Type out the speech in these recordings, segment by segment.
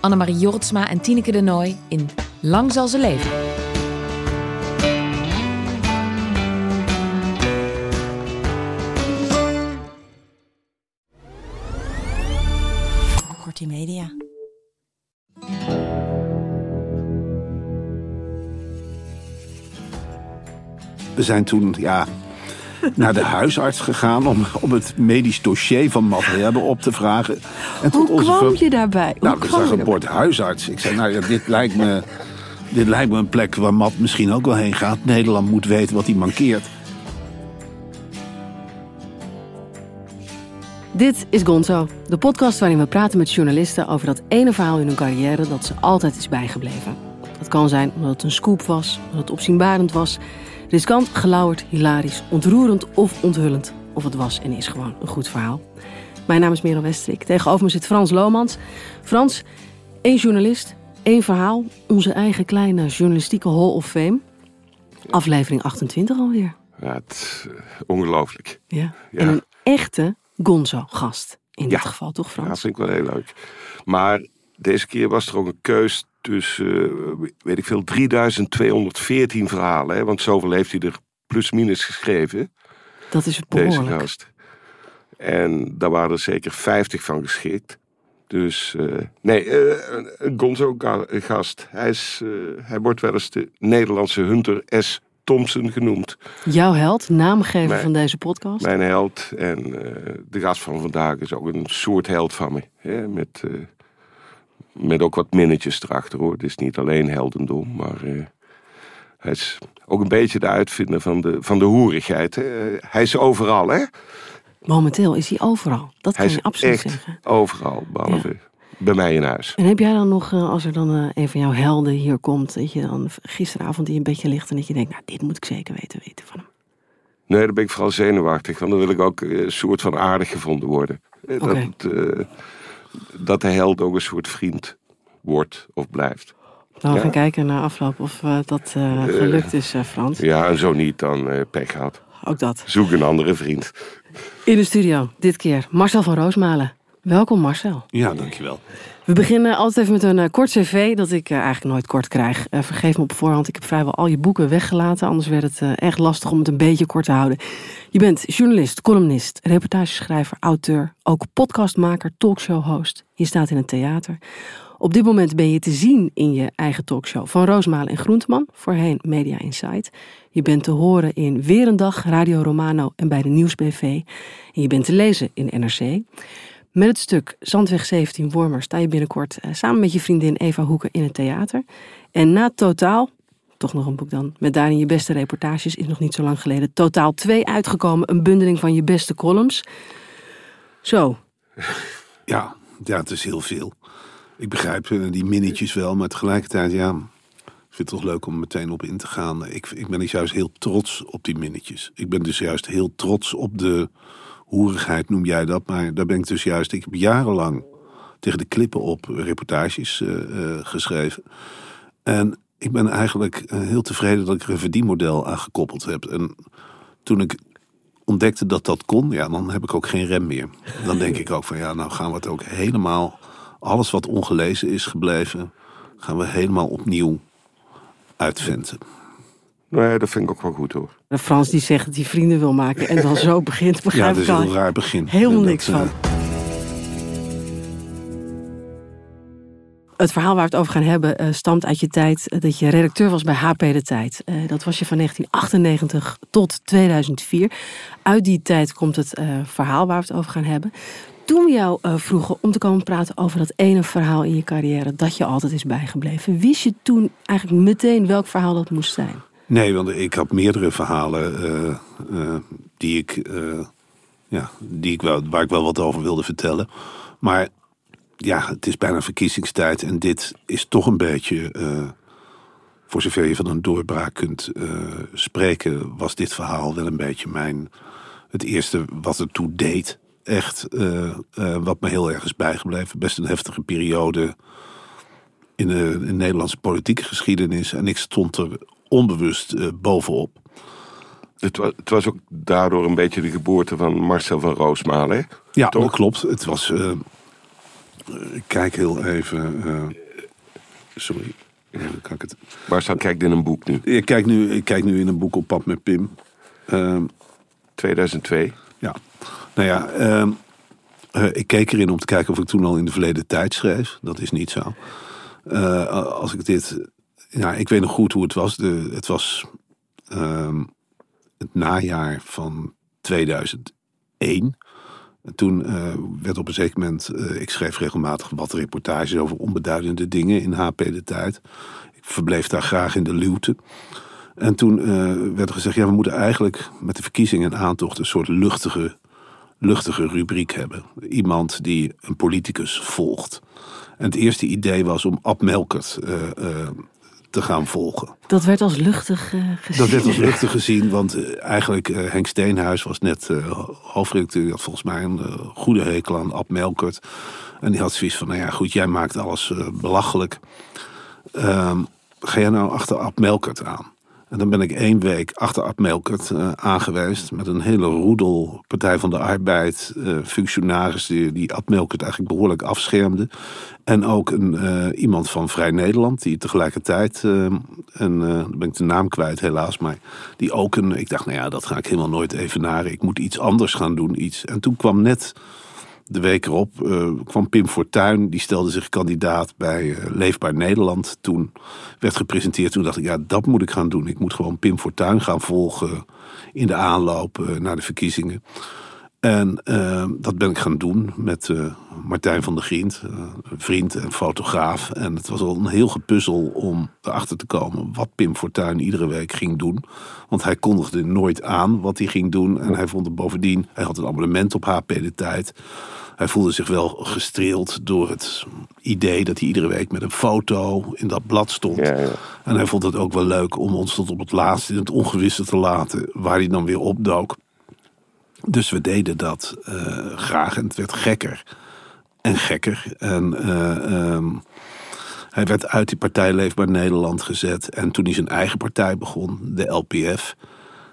Annemarie Jortsma en Tineke de Nooi in Lang zal ze leven. Kortie Media. We zijn toen ja, naar de huisarts gegaan om, om het medisch dossier van Matt hebben op te vragen. En Hoe onze kwam je daarbij? Hoe Nou, kwam zag een bord huisarts. Ik zei, nou ja, dit lijkt me, dit lijkt me een plek waar Matt misschien ook wel heen gaat. Nederland moet weten wat hij mankeert. Dit is Gonzo, de podcast waarin we praten met journalisten over dat ene verhaal in hun carrière dat ze altijd is bijgebleven. Dat kan zijn omdat het een scoop was, omdat het opzienbarend was, riskant, gelauwerd, hilarisch, ontroerend of onthullend. Of het was en is gewoon een goed verhaal. Mijn naam is Merel Westrik. Tegenover me zit Frans Lomans. Frans, één journalist, één verhaal. Onze eigen kleine journalistieke Hall of Fame. Aflevering 28 alweer. Ja, het is eh, ongelooflijk. Ja. Ja. En een echte Gonzo-gast. In Ja. dit geval toch, Ja, Frans? vind ik wel heel leuk. Maar deze keer was er ook een keus tussen, eh, weet ik veel, 3214 verhalen. Hè? Want zoveel heeft hij er plus minus geschreven, Dat is deze behoorlijk. gast. En daar waren er zeker 50 van geschikt. Dus eh, nee, eh, een- Gonzo-gast. Hij, is, hij wordt wel eens de Nederlandse Hunter S. Thompson genoemd. Jouw held, naamgever Mijn- van deze podcast. Mijn held. En de gast van vandaag is ook een soort held van me. Hè? Met, met ook wat minnetjes erachter hoor. Het is niet alleen heldendom, maar eh, hij is ook een beetje de uitvinder van de, van de hoerigheid. Hè? Eh, Hij is overal, hè? Momenteel is hij overal. Dat Hij kan je absoluut zeggen. overal, behalve bij mij in huis. En heb jij dan nog, eh, als er dan een van jouw helden hier komt, dat je dan gisteravond in je bedje ligt en dat je denkt, nou, dit moet ik zeker weten, weten van hem. Nee, dan ben ik vooral zenuwachtig, want dan wil ik ook een soort van aardig gevonden worden. Dat. Eh, dat de held ook een soort vriend wordt of blijft. Nou, we Ja. gaan kijken naar afloop of eh, dat eh, gelukt is, eh, Frans. Ja, en zo niet, dan eh pech gehad. Ook dat. Zoek een andere vriend. In de studio, dit keer Marcel van Roosmalen. Welkom Marcel. Ja, dankjewel. We beginnen altijd even met een eh, kort cv dat ik eh, eigenlijk nooit kort krijg. Eh, vergeef me op voorhand, ik heb vrijwel al je boeken weggelaten. Anders werd het echt lastig om het een beetje kort te houden. Je bent journalist, columnist, reportageschrijver, auteur, ook podcastmaker, talkshow-host. Je staat in het theater. Op dit moment ben je te zien in je eigen talkshow van Roosmalen en Groenteman, voorheen Media Insight. Je bent te horen in Weer een Dag, Radio Romano en bij de Nieuwsbv. En je bent te lezen in NRC. Met het stuk Zandweg 17 Wormer sta je binnenkort eh, samen met je vriendin Eva Hoeken in het theater. En na Totaal, toch nog een boek dan, met daarin je beste reportages, is nog niet zo lang geleden Totaal 2 uitgekomen. Een bundeling van je beste columns. Zo, Ja, ja, het is heel veel. Ik begrijp eh, die minnetjes wel, maar tegelijkertijd, ja, ik vind het toch leuk om meteen op in te gaan. Ik, ik ben dus juist heel trots op die minnetjes. Ik ben dus juist heel trots op de hoerigheid, noem jij dat. Maar daar ben ik dus juist, ik heb jarenlang tegen de klippen op reportages eh, eh, geschreven. En ik ben eigenlijk eh, heel tevreden dat ik er een verdienmodel aan gekoppeld heb. En toen ik ontdekte dat dat kon, ja, dan heb ik ook geen rem meer. Dan denk ik ook van ja, nou gaan we het ook helemaal, alles wat ongelezen is gebleven, gaan we helemaal opnieuw uitventen. Nee, dat vind ik ook wel goed hoor. de Frans die zegt dat hij vrienden wil maken en dan zo begint, Ja, begrijp dat is een heel raar begin. helemaal dat, niks eh, van. Het verhaal waar we het over gaan hebben eh, stamt uit je tijd eh, dat je redacteur was bij HP De Tijd. Eh, dat was je van 1998 tot 2004. Uit die tijd komt het eh, verhaal waar we het over gaan hebben. Toen we jou eh, vroegen om te komen praten over dat ene verhaal in je carrière dat je altijd is bijgebleven, wist je toen eigenlijk meteen welk verhaal dat moest zijn? Nee, want ik had meerdere verhalen eh, eh, die ik, eh, ja, die ik wel, waar ik wel wat over wilde vertellen. Maar ja, het is bijna verkiezingstijd en dit is toch een beetje, voor zover je van een doorbraak kunt spreken, was dit verhaal wel een beetje mijn, het eerste wat er toe deed. Echt, wat me heel erg is bijgebleven. Best een heftige periode in de, in de Nederlandse politieke geschiedenis. En ik stond er onbewust bovenop. Het was, het was, ook daardoor een beetje de geboorte van Marcel van Roosmalen. Ja, Toch? dat klopt. Het was eh, ik kijk heel even. Uh, sorry. Kan ik het... Waar staat kijkt in een boek nu? Ik kijk nu, ik kijk nu in een boek op pad met Pim. 2002. Ehm, ja. Nou ja, uh, ik keek erin om te kijken of ik toen al in de verleden tijd schreef. Dat is niet zo. als ik dit. Ja, ik weet nog goed hoe het was. De, het was ehm, het najaar van 2001 toen uh, werd op een zeker moment, uh, ik schreef regelmatig wat reportages over onbeduidende dingen in HP de Tijd. Ik verbleef daar graag in de luwte. En toen uh, werd er gezegd, ja, we moeten eigenlijk met de verkiezingen en aantocht een soort luchtige, luchtige rubriek hebben. Iemand die een politicus volgt. En het eerste idee was om Ab Melkert te gaan volgen. Dat werd als luchtig uh, gezien? Dat werd als luchtig gezien, want uh, eigenlijk uh, Henk Steenhuis was net hoofdredacteur. Die had volgens mij een goede hekel aan Ab Melkert. En die had zoiets van, nou ja goed, jij maakt alles belachelijk. Ehm, ga jij nou achter Ab Melkert aan? En dan ben ik één week achter Ab Melkert uh, aangeweest. Met een hele roedel Partij van de Arbeid. Uh, functionaris die, die Melkert eigenlijk behoorlijk afschermde. En ook een, uh, iemand van Vrij Nederland. Die tegelijkertijd, en dan ben ik de naam kwijt helaas. Maar die ook een, ik dacht nou ja dat ga ik helemaal nooit evenaren. Ik moet iets anders gaan doen. Iets. En toen kwam net de week erop uh, kwam Pim Fortuyn. Die stelde zich kandidaat bij uh, Leefbaar Nederland. Toen werd gepresenteerd. Toen dacht ik, ja, dat moet ik gaan doen. Ik moet gewoon Pim Fortuyn gaan volgen in de aanloop uh, naar de verkiezingen. En dat ben ik gaan doen met Martijn van der Grient, een vriend en fotograaf. En het was al een heel gepuzzel om erachter te komen wat Pim Fortuyn iedere week ging doen. Want hij kondigde nooit aan wat hij ging doen. En hij vond het bovendien, hij had een abonnement op HP de Tijd. Hij voelde zich wel gestreeld door het idee dat hij iedere week met een foto in dat blad stond. Ja, ja. En hij vond het ook wel leuk om ons tot op het laatst in het ongewisse te laten waar hij dan weer opdook. Dus we deden dat uh, graag en het werd gekker en gekker. En uh, um, hij werd uit die partij Leefbaar Nederland gezet. En toen hij zijn eigen partij begon, de LPF.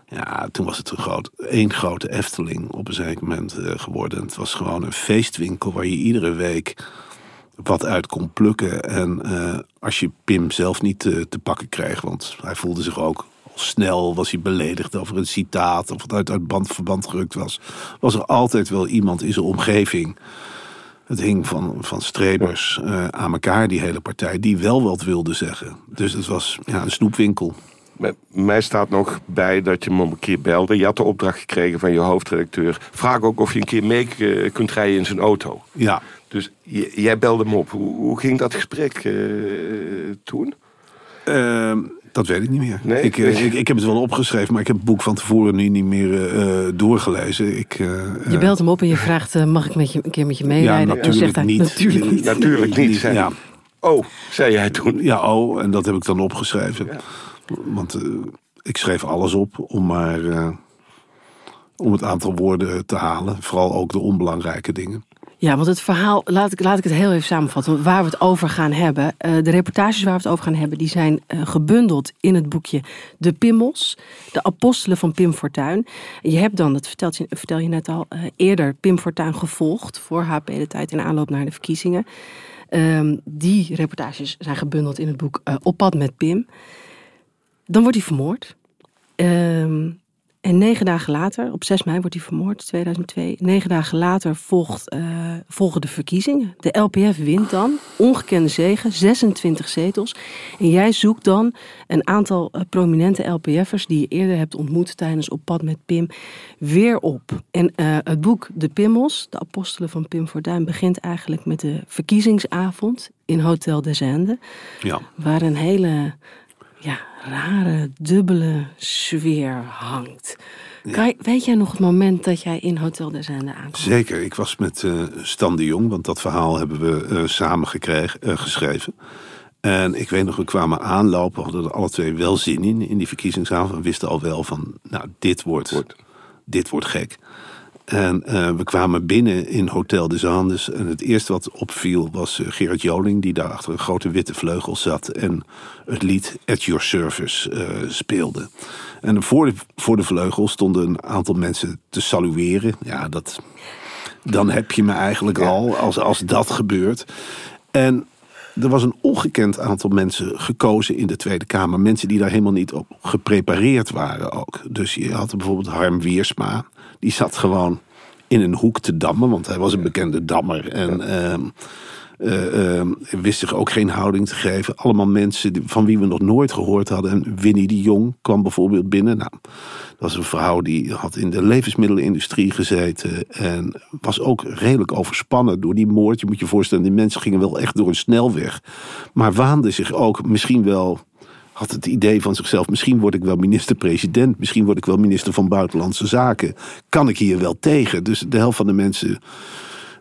Ja, toen was het een groot, één grote Efteling op een zeker moment uh, geworden. Het was gewoon een feestwinkel waar je iedere week wat uit kon plukken. En als je Pim zelf niet te pakken kreeg, want hij voelde zich ook snel was hij beledigd over een citaat of het uit, uit band, verband gerukt was, was er altijd wel iemand in zijn omgeving het hing van, van strebers uh, aan elkaar, die hele partij, die wel wat wilde zeggen. Dus het was ja, een snoepwinkel. Mij staat nog bij dat je hem een keer belde. Je had de opdracht gekregen van je hoofdredacteur. Vraag ook of je een keer mee eh, kunt rijden in zijn auto. Ja. Dus jij belde hem op. Hoe, hoe ging dat gesprek uh, toen? Uh, dat weet ik niet meer. Nee? Ik, ik, ik, heb het wel opgeschreven, maar ik heb het boek van tevoren nu niet meer uh, doorgelezen. Ik, uh, je belt hem op en je vraagt: uh, mag ik met je, een keer met je meerijden? Ja, natuurlijk, zegt hij, niet. natuurlijk niet. Natuurlijk niet. Ja. Oh, zei jij toen? Ja, oh, en dat heb ik dan opgeschreven. Ja. Want ik schreef alles op om maar om het aantal woorden te halen. Vooral ook de onbelangrijke dingen. Ja, want het verhaal, laat ik, laat ik het heel even samenvatten. Waar we het over gaan hebben. Uh, de reportages waar we het over gaan hebben, die zijn uh, gebundeld in het boekje De Pimmels. De apostelen van Pim Fortuyn. je hebt dan, dat vertelt je, vertel je net al, uh, eerder Pim Fortuyn gevolgd voor HP de tijd in aanloop naar de verkiezingen. Um, die reportages zijn gebundeld in het boek Op pad met Pim. Dan wordt hij vermoord. Um, en negen dagen later, op 6 mei wordt hij vermoord, 2002. Negen dagen later volgt, uh, volgen de verkiezingen. De LPF wint dan, ongekende zegen, 26 zetels. En jij zoekt dan een aantal uh, prominente LPF'ers die je eerder hebt ontmoet tijdens Op Pad met Pim weer op. En uh, het boek De Pimmels, de apostelen van Pim Fortuyn, begint eigenlijk met de verkiezingsavond in Hotel des Ende. Ja. Waar een hele ja, rare, dubbele sfeer hangt. Je- weet jij nog het moment dat jij in Hotel des Zende aankwam? Zeker, ik was met eh Stan de Jong, want dat verhaal hebben we eh, samen gekregen, eh, geschreven. En ik weet nog, we kwamen aanlopen, we hadden er alle twee wel zin in, in die verkiezingsavond. We wisten al wel van, nou, dit wordt, Wordt. dit wordt gek. En eh, we kwamen binnen in Hotel des Andes. En het eerste wat opviel was eh, Gerard Joling, die daar achter een grote witte vleugel zat. En het lied At Your Service eh, speelde. En voor de, voor de vleugel stonden een aantal mensen te salueren. Ja, dat, dan heb je me eigenlijk al, als, als dat gebeurt. En er was een ongekend aantal mensen gekozen in de Tweede Kamer. Mensen die daar helemaal niet op geprepareerd waren ook. Dus je had bijvoorbeeld Harm Wiersma. Die zat gewoon in een hoek te dammen, want hij was een bekende dammer. En ehm, eh, ehm, wist zich ook geen houding te geven. Allemaal mensen van wie we nog nooit gehoord hadden. En Winnie de Jong kwam bijvoorbeeld binnen. Nou, dat was een vrouw die had in de levensmiddelenindustrie gezeten. En was ook redelijk overspannen door die moord. Je moet je voorstellen, die mensen gingen wel echt door een snelweg. Maar waande zich ook misschien wel had het idee van zichzelf: misschien word ik wel minister-president, misschien word ik wel minister van Buitenlandse Zaken. Kan ik hier wel tegen? Dus de helft van de mensen.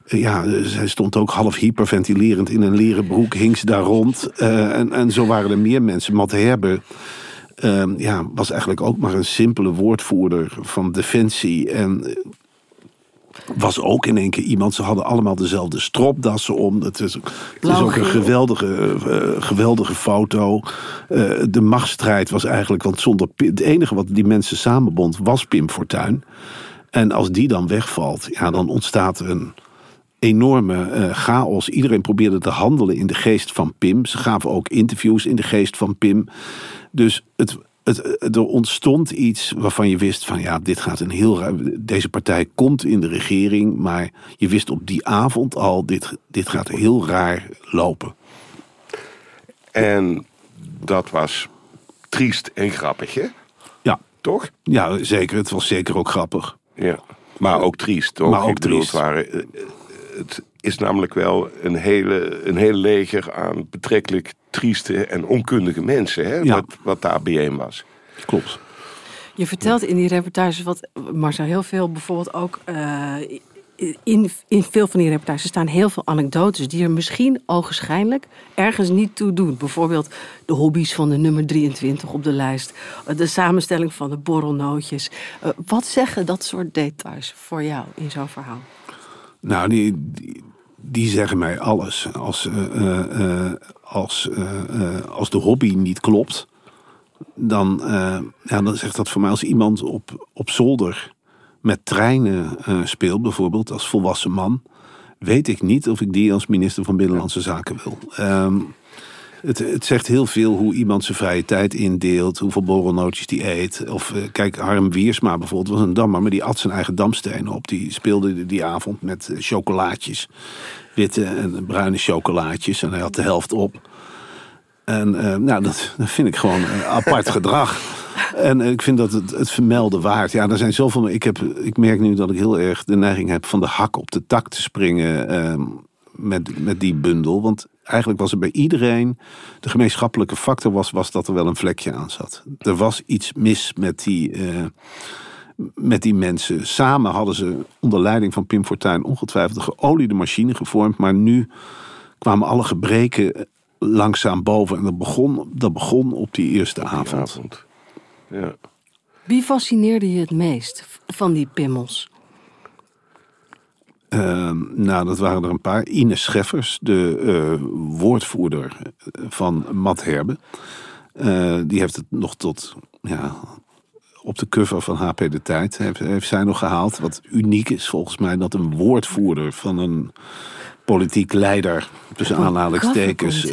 eh, Ja, eh, zij stond ook half hyperventilerend in een leren broek, hing ze daar rond. Eh, en, en zo waren er meer mensen. Matt Herbe eh, ja, was eigenlijk ook maar een simpele woordvoerder van Defensie. En was ook in één keer iemand. Ze hadden allemaal dezelfde stropdassen om. Het is, het is ook een geweldige, eh, geweldige foto. Eh, de machtsstrijd was eigenlijk, want zonder het enige wat die mensen samenbond was Pim Fortuyn. En als die dan wegvalt, ja, dan ontstaat een enorme eh, chaos. Iedereen probeerde te handelen in de geest van Pim. Ze gaven ook interviews in de geest van Pim. Dus het, het, er ontstond iets waarvan je wist van ja, dit gaat een heel ruim. Deze partij komt in de regering, maar je wist op die avond al, dit, dit gaat heel raar lopen. En dat was triest en grappig, hè? Ja, Toch? ja, zeker. Het was zeker ook grappig. Ja. Maar ook triest, toch? Maar ook bedoel, triest. Het, waren, eh, het is namelijk wel een hele, een hele leger aan betrekkelijk trieste en onkundige mensen, hè? Ja. Wat, wat daar bijeen was. Klopt. Je vertelt in die reportages wat Marcel heel veel bijvoorbeeld ook. eh, in, in veel van die reportages staan heel veel anekdotes die er misschien ogenschijnlijk ergens niet toe doen. Bijvoorbeeld de hobby's van de nummer 23 op de lijst, eh, de samenstelling van de borrelnootjes. Eh, wat zeggen dat soort details voor jou in zo'n verhaal? Nou, die, die, die zeggen mij alles. Als, eh, eh, eh, als, als de hobby niet klopt, dan, ja, dan zegt dat voor mij als iemand op, op zolder met treinen speelt, bijvoorbeeld als volwassen man, weet ik niet of ik die als minister van Binnenlandse Zaken wil. Ehm, het, het zegt heel veel hoe iemand zijn vrije tijd indeelt, hoeveel borrelnootjes die eet. Of eh, kijk, Harm Wiersma bijvoorbeeld was een dammer, maar die at zijn eigen damstenen op. Die speelde die avond met eh, chocolaatjes, witte en bruine chocolaatjes, en hij had de helft op. En eh, nou, dat, dat vind ik gewoon apart gedrag. En ik vind dat het, het vermelden waard. Ja, er zijn zoveel. Ik, heb, ik merk nu dat ik heel erg de neiging heb van de hak op de tak te springen. ehm, met, met die bundel. Want eigenlijk was er bij iedereen. De gemeenschappelijke factor was, was dat er wel een vlekje aan zat. Er was iets mis met die. eh, met die mensen. Samen hadden ze onder leiding van Pim Fortuyn ongetwijfeld een geoliede machine gevormd. Maar nu kwamen alle gebreken langzaam boven. En dat begon, dat begon op die eerste Die avond. avond. Ja. Wie fascineerde je het meest van die pimmels? Ehm, nou, dat waren er een paar. Ines Scheffers, de eh, woordvoerder van Matt Herbe. Eh, die heeft het nog tot ja, op de cover van HP De Tijd heeft, heeft zij nog gehaald. Wat uniek is volgens mij dat een woordvoerder van een politiek leider, tussen aanhalingstekens,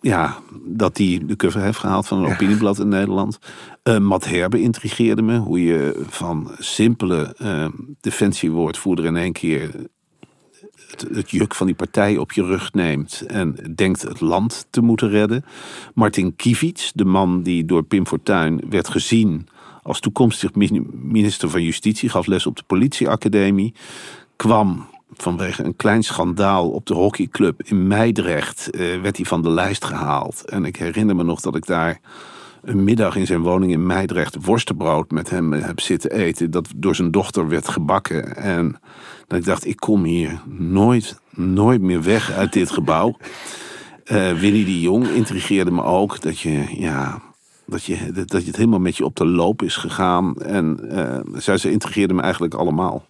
ja. dat die de cover heeft gehaald van een opinieblad in Nederland. Eh Matt Herbe intrigeerde me. Hoe je van simpele eh, defensiewoordvoerder in één keer het, het juk van die partij op je rug neemt en denkt het land te moeten redden. Martin Kivits, de man die door Pim Fortuyn werd gezien als toekomstig min- minister van Justitie, gaf les op de politieacademie, kwam vanwege een klein schandaal op de hockeyclub in Meidrecht eh, werd hij van de lijst gehaald. En ik herinner me nog dat ik daar een middag in zijn woning in Meidrecht worstenbrood met hem heb zitten eten. Dat door zijn dochter werd gebakken. En dat ik dacht, ik kom hier nooit, nooit meer weg uit dit gebouw. Uh, Winnie de Jong intrigeerde me ook. Dat je, ja, dat je, dat je het helemaal met je op de loop is gegaan. En uh, zij, ze intrigeerde me eigenlijk allemaal,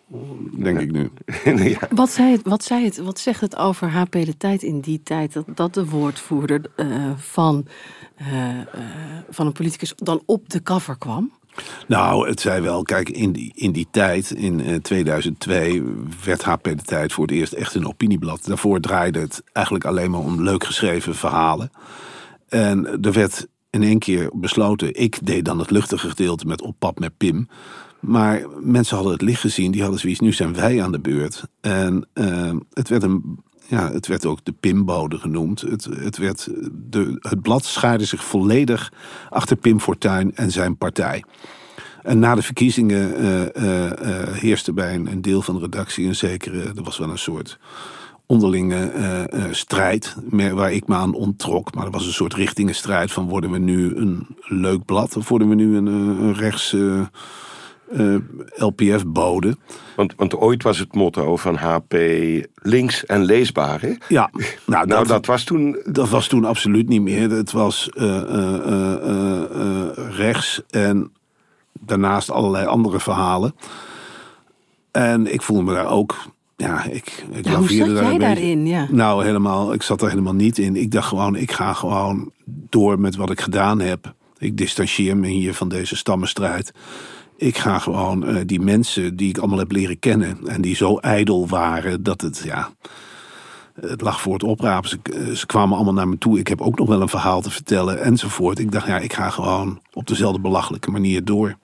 denk ik nu. ja. wat, zei het, wat, zei het, wat zegt het over HP de Tijd in die tijd... dat, dat de woordvoerder uh, van, uh, van een politicus dan op de cover kwam? Nou, het zei wel, kijk, in die, in die tijd, in 2002, werd HP de Tijd voor het eerst echt een opinieblad. Daarvoor draaide het eigenlijk alleen maar om leuk geschreven verhalen. En er werd in één keer besloten. Ik deed dan het luchtige gedeelte met op pad met Pim. Maar mensen hadden het licht gezien. Die hadden zoiets, nu zijn wij aan de beurt. En uh, het, werd een, ja, het werd ook de Pimbode genoemd. Het, het, werd de, het blad schaarde zich volledig achter Pim Fortuyn en zijn partij. En na de verkiezingen uh, uh, heerste bij een, een, deel van de redactie een zekere... er was wel een soort onderlinge uh, uh, strijd waar ik me aan onttrok. Maar er was een soort richtingenstrijd van worden we nu een leuk blad of worden we nu een, eh, een rechts LPF-bode. Want, want ooit was het motto van HP links en leesbaar, hè? Ja. Nou, nou dat, was toen... Dat was toen absoluut niet meer. Het was rechts en daarnaast allerlei andere verhalen. En ik voelde me daar ook ja, ik, ik ja, hoe zat jij daarin? Ja. Nou, helemaal, ik zat er helemaal niet in. Ik dacht gewoon, ik ga gewoon door met wat ik gedaan heb. Ik distancieer me hier van deze stammenstrijd. Ik ga gewoon uh, die mensen die ik allemaal heb leren kennen... en die zo ijdel waren dat het, ja... Het lag voor het oprapen. Ze, eh, ze kwamen allemaal naar me toe. Ik heb ook nog wel een verhaal te vertellen enzovoort. Ik dacht, ja, ik ga gewoon op dezelfde belachelijke manier door.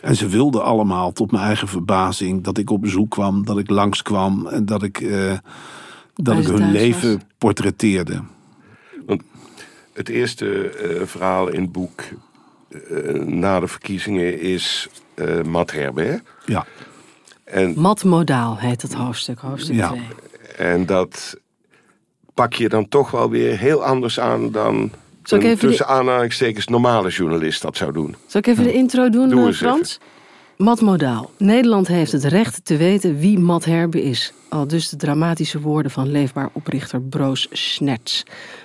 En ze wilden allemaal, tot mijn eigen verbazing, dat ik op bezoek kwam, dat ik langskwam en dat ik, uh, dat ik hun leven was. portretteerde. Want het eerste uh, verhaal in het boek uh, na de verkiezingen is Matt Herbe. Ja. En, Mat Modaal heet het hoofdstuk, hoofdstuk ja. 2. En dat pak je dan toch wel weer heel anders aan dan zal ik even tussen de... aanhalingstekens normale journalist dat zou doen. Zal ik even de intro doen, Doe Frans? Mat Modaal. Nederland heeft het recht te weten wie Mat Herbe is. Al dus de dramatische woorden van leefbaar oprichter Broos Snerts.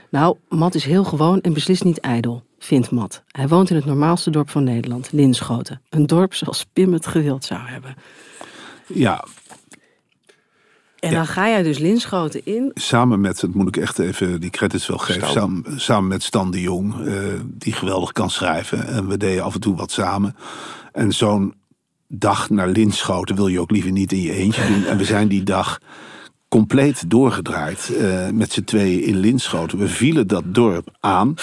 Nou, Mat is heel gewoon en beslist niet ijdel, vindt Mat. Hij woont in het normaalste dorp van Nederland, Linschoten. Een dorp zoals Pim het gewild zou hebben. Ja, en dan ga jij dus Linschoten in. Samen met, dat moet ik echt even die credits wel geven. Samen, samen, met Stan de Jong, uh, die geweldig kan schrijven. En we deden af en toe wat samen. En zo'n dag naar Linschoten wil je ook liever niet in je eentje doen. En we zijn die dag compleet doorgedraaid uh, met z'n tweeën in Linschoten. We vielen dat dorp aan.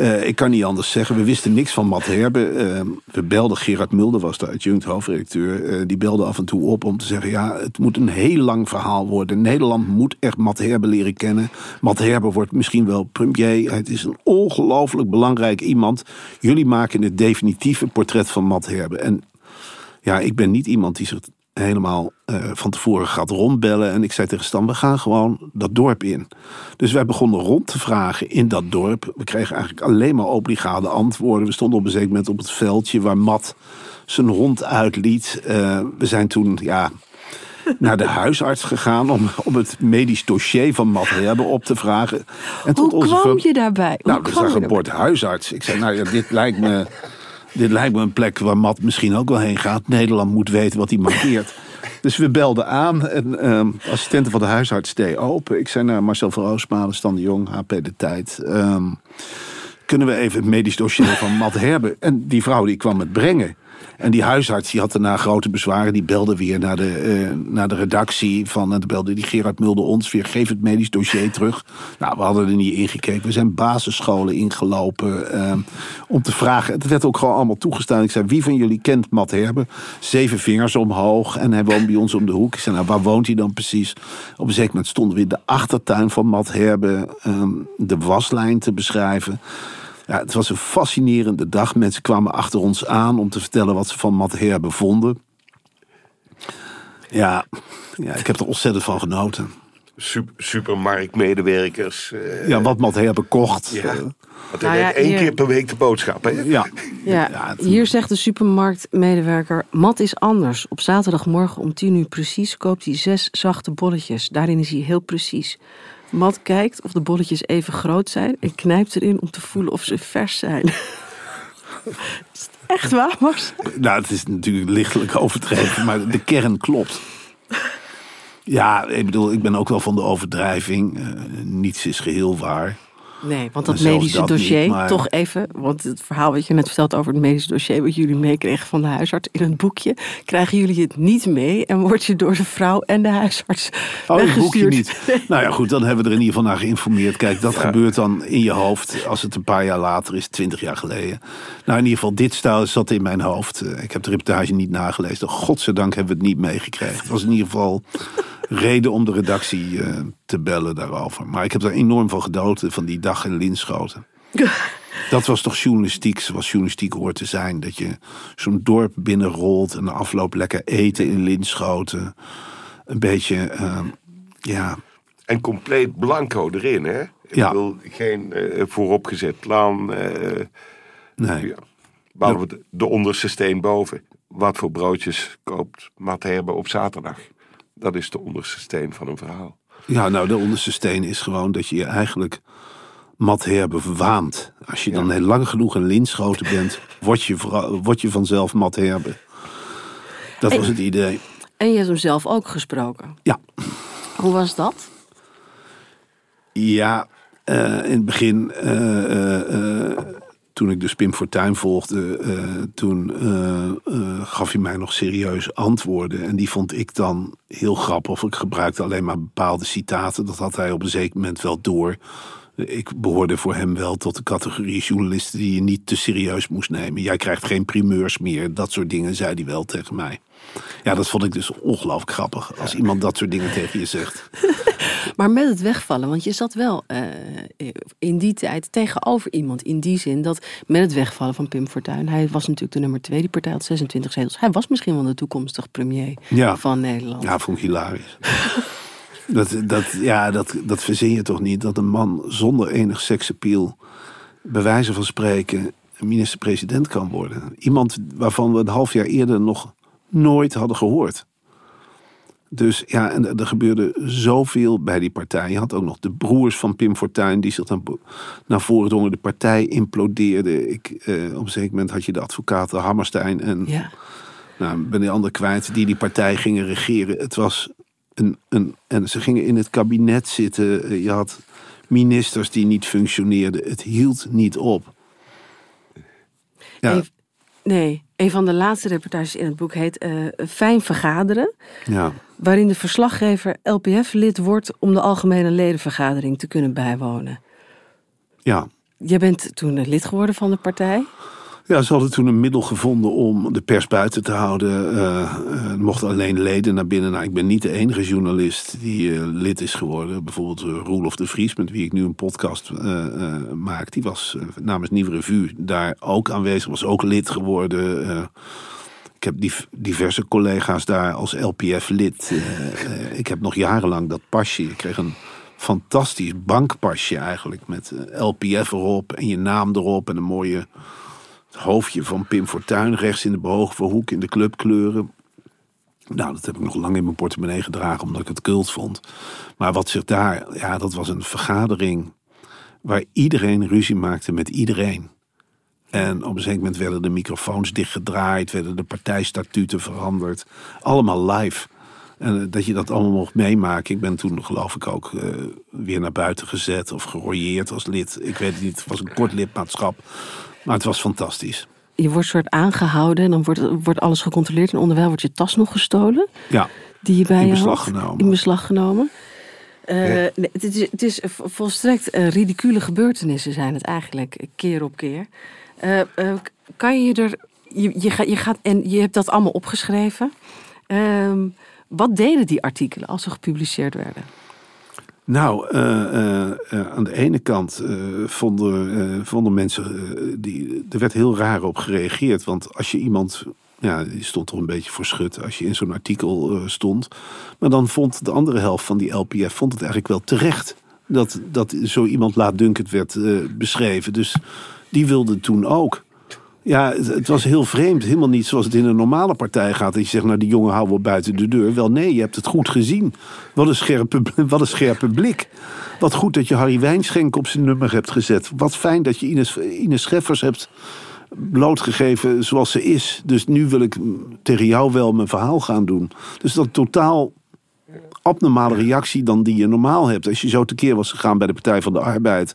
Uh, ik kan niet anders zeggen. We wisten niks van Matt Herbe. Uh, we belden, Gerard Mulder was de adjunct hoofdredacteur. Uh, die belde af en toe op om te zeggen... ja, het moet een heel lang verhaal worden. Nederland moet echt Matt Herbe leren kennen. Matt Herbe wordt misschien wel premier. Het is een ongelooflijk belangrijk iemand. Jullie maken het definitieve portret van Matt Herbe. En ja, ik ben niet iemand die zich helemaal uh, van tevoren gaat rondbellen. En ik zei tegen Stan, we gaan gewoon dat dorp in. Dus wij begonnen rond te vragen in dat dorp. We kregen eigenlijk alleen maar obligade antwoorden. We stonden op een zeker moment op het veldje waar Matt zijn hond uitliet. Uh, we zijn toen, ja, naar de huisarts gegaan om, om het medisch dossier van Matt hebben op te vragen. En tot Hoe onze kwam je daarbij? nou, er zag een bord huisarts. Ik zei, nou ja, dit lijkt me... Dit lijkt me een plek waar Matt misschien ook wel heen gaat. Nederland moet weten wat hij markeert. Dus we belden aan en um, assistenten van de huisarts deed open. Ik zei naar Marcel van Roosmalen, Stan de Jong, HP De Tijd. Um, kunnen we even het medisch dossier van Matt hebben? En die vrouw die kwam het brengen. En die huisarts die had daarna grote bezwaren. Die belde weer naar de, uh, naar de redactie. Van, en dan belde die Gerard Mulder ons weer. Geef het medisch dossier terug. Nou, we hadden er niet ingekeken. We zijn basisscholen ingelopen. Uh, om te vragen. Het werd ook gewoon allemaal toegestaan. Ik zei, wie van jullie kent Matt Herbe? Zeven vingers omhoog. En hij woont bij ons om de hoek. Ik zei, nou, waar woont hij dan precies? Op een zeker moment stonden we in de achtertuin van Matt Herbe. Um, de waslijn te beschrijven. Ja, het was een fascinerende dag. Mensen kwamen achter ons aan om te vertellen wat ze van Matt Herbe vonden. Ja, ja, ik heb er ontzettend van genoten. Sup- supermarktmedewerkers. eh, Ja, wat Matt hebben kocht. ja. eh, Nou ja, deed één hier- keer per week de boodschappen. hè? ja. Ja, Ja, het- hier zegt de supermarktmedewerker... Mat is anders. Op zaterdagmorgen om tien uur precies koopt hij zes zachte bolletjes. Daarin is hij heel precies. Mat kijkt of de bolletjes even groot zijn... en knijpt erin om te voelen of ze vers zijn. is het echt waar, Max? Nou, het is natuurlijk lichtelijk overdreven, maar de kern klopt. Ja, ik bedoel, ik ben ook wel van de overdrijving. Eh, niets is geheel waar. Nee, want dat medische dat dossier, niet, maar- toch even... want het verhaal wat je net vertelt over het medische dossier... wat jullie meekregen van de huisarts in het boekje... krijgen jullie het niet mee... en word je door de vrouw en de huisarts Oh, het boekje niet. Nou ja, goed, dan hebben we er in ieder geval naar geïnformeerd. Kijk, dat gebeurt dan in je hoofd als het een paar jaar later is, twintig jaar geleden. Nou, in ieder geval, dit stijl zat in mijn hoofd. Eh, Ik heb de reportage niet nagelezen. Godzijdank hebben we het niet meegekregen. Het was in ieder geval reden om de redactie eh, te bellen daarover. Maar ik heb er enorm van genoten van die dag in Linschoten. Dat was toch journalistiek, zoals journalistiek hoort te zijn. Dat je zo'n dorp binnenrolt en de afloop lekker eten in Linschoten. Een beetje, eh, ja, En compleet blanco erin, hè? Ik Ja. bedoel, geen eh, vooropgezet plan. eh, nee. ja. Behalve de, de onderste steen boven. Wat voor broodjes koopt Matt Herbe op zaterdag? Dat is de onderste steen van een verhaal. Ja, nou, de onderste steen is gewoon dat je je eigenlijk mat herbe waant. Als je dan heel lang genoeg in linschoten bent, word je, word je vanzelf mat herbe. Dat was het idee. En je hebt hem zelf ook gesproken. Ja, Hoe was dat? ja eh, in het begin, eh, eh, toen ik dus Pim Fortuyn volgde, toen gaf hij mij nog serieus antwoorden. En die vond ik dan heel grappig. Ik gebruikte alleen maar bepaalde citaten. Dat had hij op een zeker moment wel door. Ik behoorde voor hem wel tot de categorie journalisten die je niet te serieus moest nemen. Jij krijgt geen primeurs meer. Dat soort dingen zei hij wel tegen mij. Ja, dat vond ik dus ongelooflijk grappig. Als iemand dat soort dingen tegen je zegt. Maar met het wegvallen, want je zat wel eh, in die tijd tegenover iemand. In die zin dat met het wegvallen van Pim Fortuyn. Hij was natuurlijk de nummer twee. Die partij had 26 zetels. Hij was misschien wel de toekomstig premier Ja. van Nederland. Ja, vond ik hilarisch. dat, dat, ja, dat, dat verzin je toch niet? Dat een man zonder enig seksappeal, bij wijze van spreken, minister-president kan worden. Iemand waarvan we een half jaar eerder nog nooit hadden gehoord. Dus ja, en er gebeurde zoveel bij die partij. Je had ook nog de broers van Pim Fortuyn die zich dan naar voren drongen. De partij implodeerde. Ik, eh, op een zeker moment had je de advocaten Hammerstein en Ja. nou, ben die ander kwijt, die die partij gingen regeren. Het was een, een. En ze gingen in het kabinet zitten. Eh, Je had ministers die niet functioneerden. Het hield niet op. Ja, nee, een van de laatste reportages in het boek heet eh, Fijn Vergaderen. ja. Waarin de verslaggever LPF-lid wordt om de algemene ledenvergadering te kunnen bijwonen. ja. Jij bent toen lid geworden van de partij. Ja, ze hadden toen een middel gevonden om de pers buiten te houden. Eh, eh, er mochten alleen leden naar binnen. Nou, ik ben niet de enige journalist die eh, lid is geworden. Bijvoorbeeld uh, Roelof de Vries, met wie ik nu een podcast maak. Die was namens Nieuwe Revue daar ook aanwezig. Was ook lid geworden. Ik heb div- diverse collega's daar als LPF-lid. Ik heb nog jarenlang dat pasje. Ik kreeg een fantastisch bankpasje eigenlijk. Met LPF erop en je naam erop en een mooie hoofdje van Pim Fortuyn rechts in de behoogte hoek in de clubkleuren. Nou, dat heb ik nog lang in mijn portemonnee gedragen omdat ik het kult vond. Maar wat zich daar, ja, dat was een vergadering waar iedereen ruzie maakte met iedereen. En op een zeker moment werden de microfoons dichtgedraaid, werden de partijstatuten veranderd. Allemaal live. En eh, dat je dat allemaal mocht meemaken. Ik ben toen geloof ik ook eh, weer naar buiten gezet of gerooieerd als lid. Ik weet het niet, het was een kort lidmaatschap. Maar het was fantastisch. Je wordt soort aangehouden en dan wordt, wordt alles gecontroleerd. En onderwijl wordt je tas nog gestolen. Ja, Die je bij In je beslag had. genomen. In beslag genomen. Eh, nee, het, is, het is vo- volstrekt ridicule gebeurtenissen zijn het eigenlijk, keer op keer. Kan je er... Je, je, gaat, je gaat en je hebt dat allemaal opgeschreven. Wat deden die artikelen als ze gepubliceerd werden? Nou, eh, eh, eh, aan de ene kant vonden, vonden mensen, die, er werd heel raar op gereageerd. Want als je iemand Ja, die stond toch een beetje voor schut als je in zo'n artikel stond. Maar dan vond de andere helft van die LPF vond het eigenlijk wel terecht dat, dat zo iemand laatdunkend werd beschreven. Dus die wilde toen ook. Ja, het, was heel vreemd. Helemaal niet zoals het in een normale partij gaat. Dat je zegt, nou die jongen houden we buiten de deur. Wel nee, je hebt het goed gezien. Wat een scherpe, wat een scherpe blik. Wat goed dat je Harry Wijnschenk op zijn nummer hebt gezet. Wat fijn dat je Ines, Ines Scheffers hebt blootgegeven zoals ze is. Dus nu wil ik tegen jou wel mijn verhaal gaan doen. Dus dat totaal abnormale reactie dan die je normaal hebt. Als je zo tekeer was gegaan bij de Partij van de Arbeid,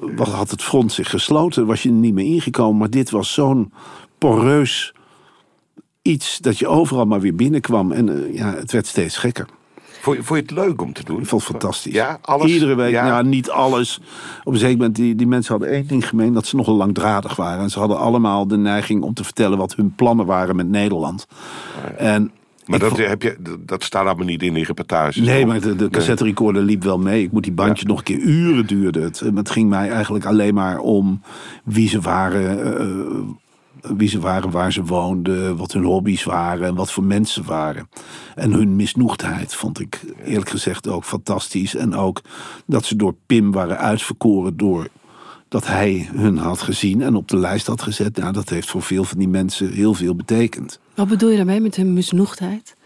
wat had het front zich gesloten, was je er niet meer ingekomen. Maar dit was zo'n poreus iets dat je overal maar weer binnenkwam. En eh, ja, het werd steeds gekker. Vond je, vond je het leuk om te doen? Ik vond het fantastisch. Ja, alles? Iedere week, Ja. ja. niet alles. Op een zeker moment, die, die mensen hadden één ding gemeen, dat ze nogal langdradig waren. En ze hadden allemaal de neiging om te vertellen wat hun plannen waren met Nederland. En Maar dat, heb je, dat- staat allemaal niet in die reportages. Nee, toch? maar de, de cassette recorder liep wel mee. Ik moet die bandje nog een keer uren duurde het. Ging mij eigenlijk alleen maar om wie ze waren, eh, wie ze waren, waar ze woonden, wat hun hobby's waren en wat voor mensen waren. En hun misnoegdheid vond ik eerlijk gezegd ook fantastisch. En ook dat ze door Pim waren uitverkoren door dat hij hun had gezien en op de lijst had gezet. Nou, dat heeft voor veel van die mensen heel veel betekend. Wat bedoel je daarmee met hun misnoegdheid?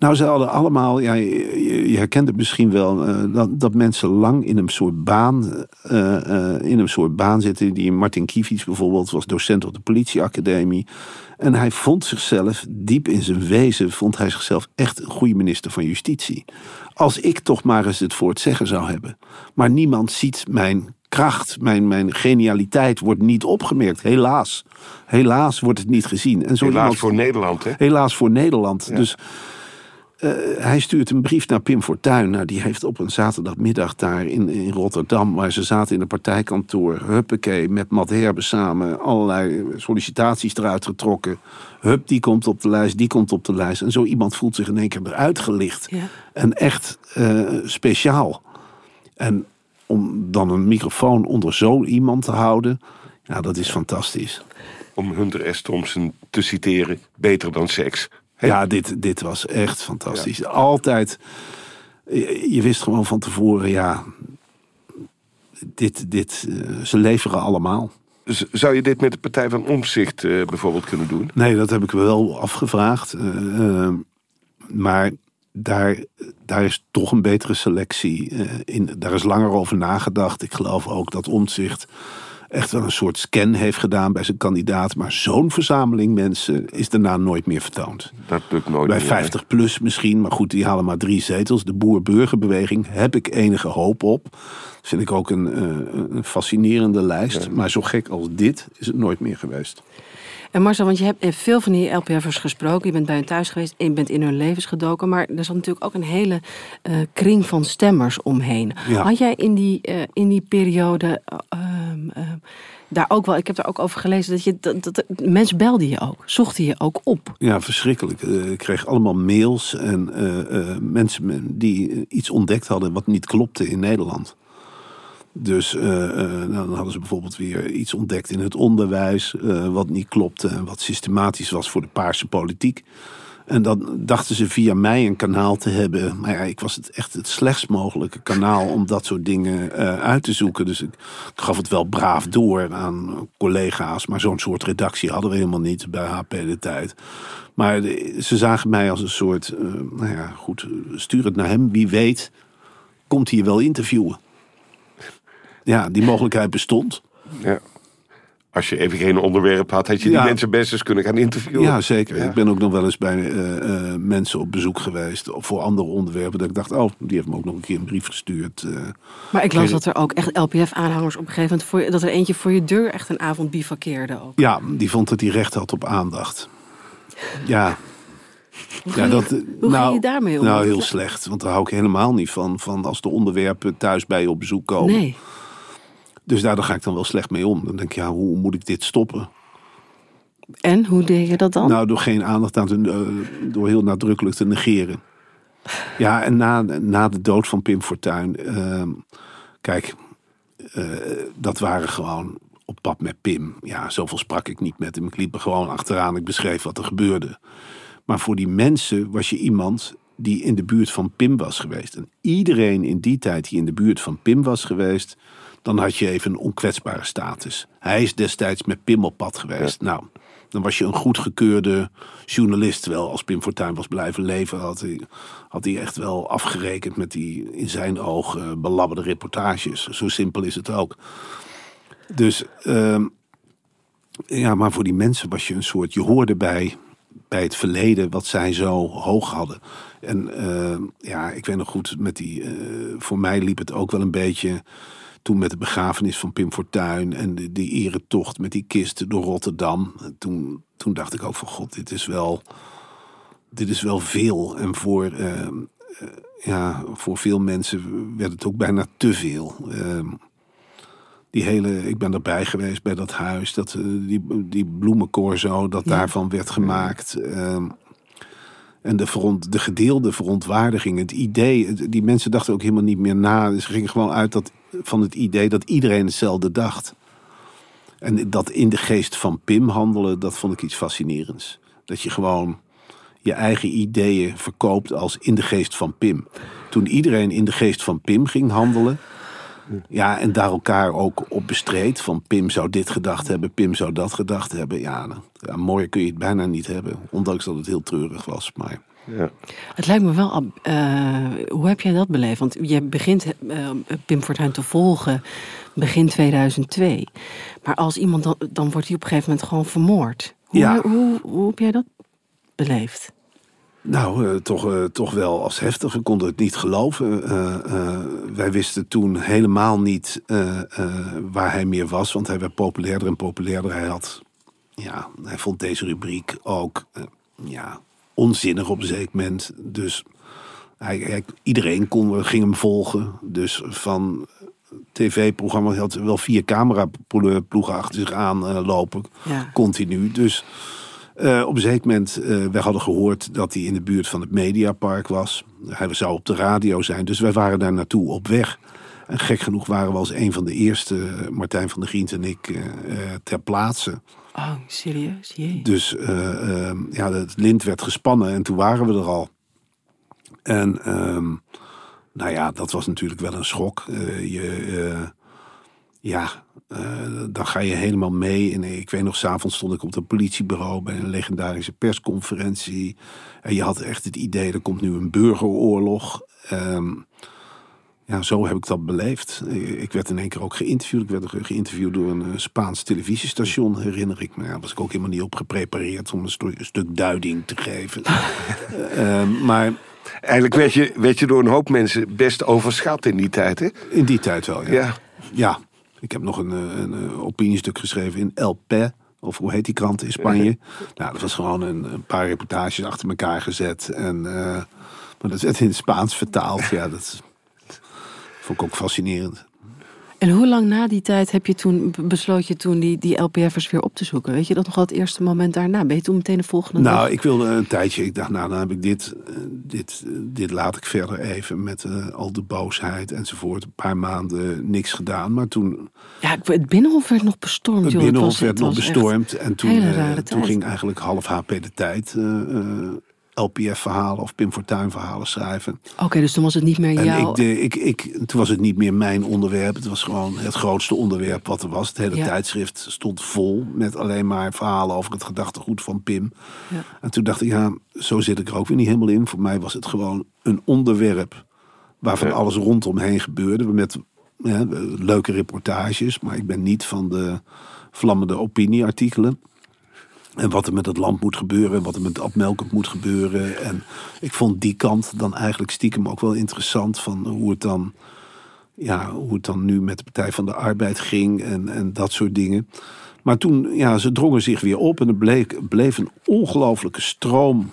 Nou, ze hadden allemaal, ja, je, herkent het misschien wel, eh, dat, dat mensen lang in een soort baan, eh, eh, in een soort baan zitten. Die Martin Kievits bijvoorbeeld was docent op de politieacademie. En hij vond zichzelf, diep in zijn wezen, vond hij zichzelf echt een goede minister van Justitie. Als ik toch maar eens het voor het zeggen zou hebben. Maar niemand ziet mijn kracht, mijn, mijn genialiteit wordt niet opgemerkt. Helaas. Helaas wordt het niet gezien. En zo Helaas iemand- voor Nederland, hè? Helaas voor Nederland. Dus eh, hij stuurt een brief naar Pim Fortuyn. Nou, die heeft op een zaterdagmiddag daar in, in Rotterdam... waar ze zaten in een partijkantoor... huppakee, met Matt Herbe samen... allerlei sollicitaties eruit getrokken. Hup, die komt op de lijst, die komt op de lijst. En zo iemand voelt zich in één keer eruit gelicht. Ja. En echt eh, speciaal. En om dan een microfoon onder zo iemand te houden... ja, dat is fantastisch. Om Hunter S. Thompson te citeren, beter dan seks. Ja, dit, dit was echt fantastisch. Altijd, je, je wist gewoon van tevoren, ja, dit, dit, eh, ze leveren allemaal. Zou je dit met de Partij van Omzicht eh, bijvoorbeeld kunnen doen? Nee, dat heb ik wel afgevraagd. eh, maar daar, daar is toch een betere selectie. eh, in, daar is langer over nagedacht. Ik geloof ook dat Omtzigt echt wel een soort scan heeft gedaan bij zijn kandidaat. Maar zo'n verzameling mensen is daarna nooit meer vertoond. Dat lukt nooit Bij meer, 50 plus misschien, maar goed, die halen maar drie zetels. De boer-burgerbeweging heb ik enige hoop op. Dat vind ik ook een, eh, een fascinerende lijst. Maar zo gek als dit is het nooit meer geweest. En Marcel, want je hebt veel van die LPF'ers gesproken. Je bent bij hen thuis geweest en je bent in hun levens gedoken. Maar er zat natuurlijk ook een hele eh, kring van stemmers omheen. Ja. Had jij in die, eh, in die periode eh, ehm, ehm, daar ook wel... Ik heb daar ook over gelezen dat, je, dat, dat mensen belden je ook. Zochten je ook op. Ja, verschrikkelijk. Ik kreeg allemaal mails en mensen die iets ontdekt hadden wat niet klopte in Nederland. Dus eh, eh, nou, dan hadden ze bijvoorbeeld weer iets ontdekt in het onderwijs, eh, wat niet klopte en wat systematisch was voor de paarse politiek. En dan dachten ze via mij een kanaal te hebben. Maar ja, ik was het echt het slechtst mogelijke kanaal om dat soort dingen uit te zoeken. Dus ik, gaf het wel braaf door aan collega's. Maar zo'n soort redactie hadden we helemaal niet bij HP de tijd. Maar ze zagen mij als een soort, nou ja, goed, stuur het naar hem. Wie weet, komt je wel interviewen. Ja, die mogelijkheid bestond. Ja. Als je even geen onderwerp had, had je die Ja. mensen best eens kunnen gaan interviewen. Ja, zeker. Ja. Ik ben ook nog wel eens bij eh, eh, mensen op bezoek geweest. of Voor andere onderwerpen. Dat ik dacht, oh, die heeft me ook nog een keer een brief gestuurd. eh. Maar ik las dat er ook echt LPF-aanhangers op een gegeven moment... Voor, dat er eentje voor je deur echt een avond bivakkeerde ook. ja, die vond dat hij recht had op aandacht. Ja, Hoe, ja dat, je, hoe je daarmee om? Nou, heel slecht. Want daar hou ik helemaal niet van. Van als de onderwerpen thuis bij je op bezoek komen. Nee. Dus daar, daar ga ik dan wel slecht mee om. Dan denk ik, ja, hoe moet ik dit stoppen? En, hoe deed je dat dan? Nou, door geen aandacht aan te... eh, door heel nadrukkelijk te negeren. Ja, en na, na de dood van Pim Fortuyn... ehm, kijk, eh, dat waren gewoon op pad met Pim. Ja, zoveel sprak ik niet met hem. Ik liep er gewoon achteraan. Ik beschreef wat er gebeurde. Maar voor die mensen was je iemand die in de buurt van Pim was geweest. En iedereen in die tijd die in de buurt van Pim was geweest, dan had je even een onkwetsbare status. Hij is destijds met Pim op pad geweest. Nou, dan was je een goedgekeurde journalist. Terwijl als Pim Fortuyn was blijven leven, had hij, had hij echt wel afgerekend met die in zijn ogen belabberde reportages. Zo simpel is het ook. Dus ehm, ja, maar voor die mensen was je een soort, je hoorde bij, bij het verleden wat zij zo hoog hadden. En ehm, ja, ik weet nog goed, met die, eh, voor mij liep het ook wel een beetje toen met de begrafenis van Pim Fortuyn en de, die eretocht met die kisten door Rotterdam. Toen, toen dacht ik ook van god, dit is wel, dit is wel veel. En voor, ehm, eh, ja, voor veel mensen werd het ook bijna te veel. Ehm, die hele, ik ben erbij geweest bij dat huis, dat, eh, die, die bloemencorso, dat daarvan werd gemaakt. Ehm, en de, veront, de gedeelde verontwaardiging, het idee, die mensen dachten ook helemaal niet meer na. Ze gingen gewoon uit dat, van het idee dat iedereen hetzelfde dacht. En dat in de geest van Pim handelen, dat vond ik iets fascinerends. Dat je gewoon je eigen ideeën verkoopt als in de geest van Pim. Toen iedereen in de geest van Pim ging handelen, ja, en daar elkaar ook op bestreed. Van Pim zou dit gedacht hebben, Pim zou dat gedacht hebben. Ja, nou, mooier kun je het bijna niet hebben. Ondanks dat het heel treurig was. Maar... Ja. Het lijkt me wel, uh, hoe heb jij dat beleefd? Want je begint uh, Pim Fortuyn te volgen begin 2002. Maar als iemand, dan, dan wordt hij op een gegeven moment gewoon vermoord. Hoe, ja. hoe, hoe heb jij dat beleefd? Nou, uh, toch, uh, toch wel als heftig. We konden het niet geloven. Uh, wij wisten toen helemaal niet waar hij meer was. Want hij werd populairder en populairder. Hij, had, ja, hij vond deze rubriek ook ja, onzinnig op een zeker moment. Dus hij, hij, iedereen kon, ging hem volgen. Dus van tv-programma had wel vier cameraploegen achter zich aan lopen. Ja. Continu. Dus... Uh, op een zeker moment, uh, we hadden gehoord dat hij in de buurt van het Mediapark was. Hij zou op de radio zijn, dus wij waren daar naartoe op weg. En gek genoeg waren we als een van de eerste, eh, Martijn van der Grient en ik, ter plaatse. Oh, serieus? Jee. Dus ehm, ja, het lint werd gespannen en toen waren we er al. En ehm, nou ja, dat was natuurlijk wel een schok. je, ja, uh, dan ga je helemaal mee. En ik weet nog, s'avonds stond ik op het politiebureau bij een legendarische persconferentie. En je had echt het idee, er komt nu een burgeroorlog. Um, ja, zo heb ik dat beleefd. Ik werd in één keer ook geïnterviewd. Ik werd geïnterviewd door een eh, Spaans televisiestation, herinner ik me. Daar was ik ook helemaal niet op geprepareerd om een, een stuk duiding te geven. uh, maar... Eigenlijk werd je, werd je door een hoop mensen best overschat in die tijd, hè? In die tijd wel, ja. Ja, ja ik heb nog een, eh, een, een opiniestuk geschreven in El Pe. Of hoe heet die krant in Spanje? nou, dat was gewoon een, een, paar reportages achter elkaar gezet. En, uh, maar dat werd in het Spaans vertaald. Ja, dat vond ik ook fascinerend. En hoe lang na die tijd heb je toen besloot je toen die, die LPF'ers weer op te zoeken? Weet je dat nog wel het eerste moment daarna? Ben je toen meteen de volgende Nou, ik wilde een tijdje. Ik dacht, nou, dan heb ik dit. Eh, dit, eh, dit laat ik verder even met uh, al de boosheid enzovoort. Een paar maanden niks gedaan. Maar toen. Ja, het Binnenhof werd nog bestormd. Het Binnenhof werd nog bestormd. En toen, uh, toen ging eigenlijk half HP de tijd. LPF-verhalen of Pim Fortuyn-verhalen schrijven. Oké, dus toen was het niet meer jouw... Ik, de, ik, ik, toen was het niet meer mijn onderwerp. Het was gewoon het grootste onderwerp wat er was. Het hele tijdschrift stond vol met alleen maar verhalen over het gedachtegoed van Pim. Ja. En toen dacht ik, ja, zo zit ik er ook weer niet helemaal in. Voor mij was het gewoon een onderwerp waarvan alles rondomheen gebeurde. Met ja, leuke reportages, maar ik ben niet van de vlammende opinieartikelen. En wat er met het land moet gebeuren en wat er met Ab Melkert moet gebeuren. En ik vond die kant dan eigenlijk stiekem ook wel interessant van hoe het dan, ja, hoe het dan nu met de Partij van de Arbeid ging en, en dat soort dingen. Maar toen, ja, ze drongen zich weer op en er bleek, bleef een ongelofelijke stroom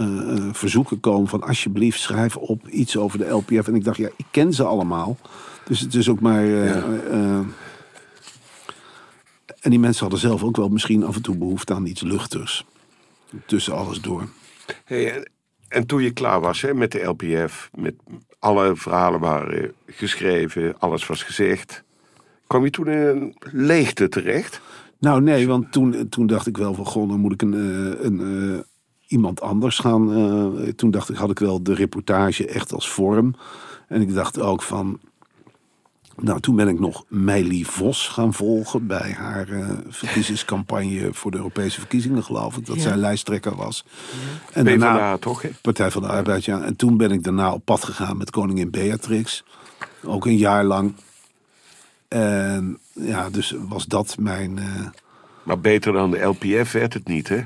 uh, verzoeken komen van alsjeblieft schrijf op iets over de LPF. En ik dacht, ja, ik ken ze allemaal. Dus het is ook maar... Uh, ja. En die mensen hadden zelf ook wel misschien af en toe behoefte aan iets luchters. Tussen alles door. Hey, en toen je klaar was hè, met de LPF, met alle verhalen waren geschreven, alles was gezegd. Kwam je toen in een leegte terecht? Nou nee, want toen, toen dacht ik wel van, goh, dan moet ik een, eh, een, eh, iemand anders gaan. eh, toen dacht ik, had ik wel de reportage echt als vorm. En ik dacht ook van, nou toen ben ik nog Meili Vos gaan volgen bij haar eh, verkiezingscampagne voor de Europese verkiezingen, geloof ik. Dat Ja. zij lijsttrekker was. En PvdA toch? Partij van de Arbeid, ja. En toen ben ik daarna op pad gegaan met koningin Beatrix. Ook een jaar lang. En ja, dus was dat mijn... eh, Maar beter dan de LPF werd het niet, hè? Ik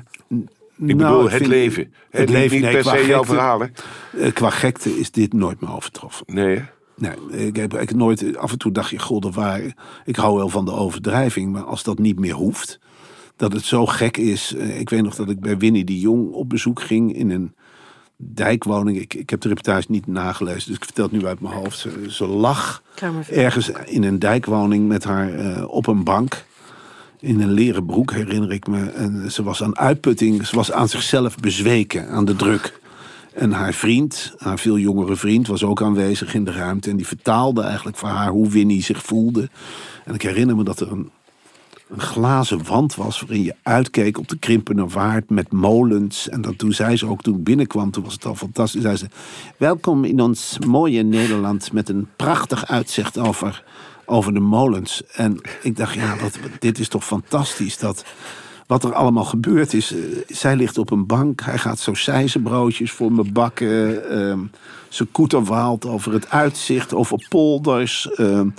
nou, bedoel, ik het leven. Het, leven, niet nee, per se jouw verhalen. eh, qua gekte is dit nooit meer overtroffen. Nee, hè? Nee, ik heb, ik nooit... Af en toe dacht je, god, dat waar... Ik hou wel van de overdrijving, maar als dat niet meer hoeft... Dat het zo gek is... eh, Ik weet nog dat ik bij Winnie de Jong op bezoek ging in een dijkwoning. Ik, ik heb de reportage niet nagelezen, dus ik vertel het nu uit mijn hoofd. Ze, ze lag ergens in een dijkwoning met haar eh, op een bank. In een leren broek, herinner ik me. En ze was aan uitputting, ze was aan zichzelf bezweken, aan de druk. En haar vriend, haar veel jongere vriend, was ook aanwezig in de ruimte. En die vertaalde eigenlijk voor haar hoe Winnie zich voelde. En ik herinner me dat er een, een glazen wand was waarin je uitkeek op de krimpende waard met molens. En dat toen zei ze ook, toen binnenkwam, toen was het al fantastisch. Zei ze, welkom in ons mooie Nederland met een prachtig uitzicht over, over de molens. En ik dacht, ja, wat, dit is toch fantastisch dat wat er allemaal gebeurd is. eh, zij ligt op een bank, hij gaat sausijzenbroodjes voor me bakken. ehm ze koeterwaalt over het uitzicht, over polders. ehm,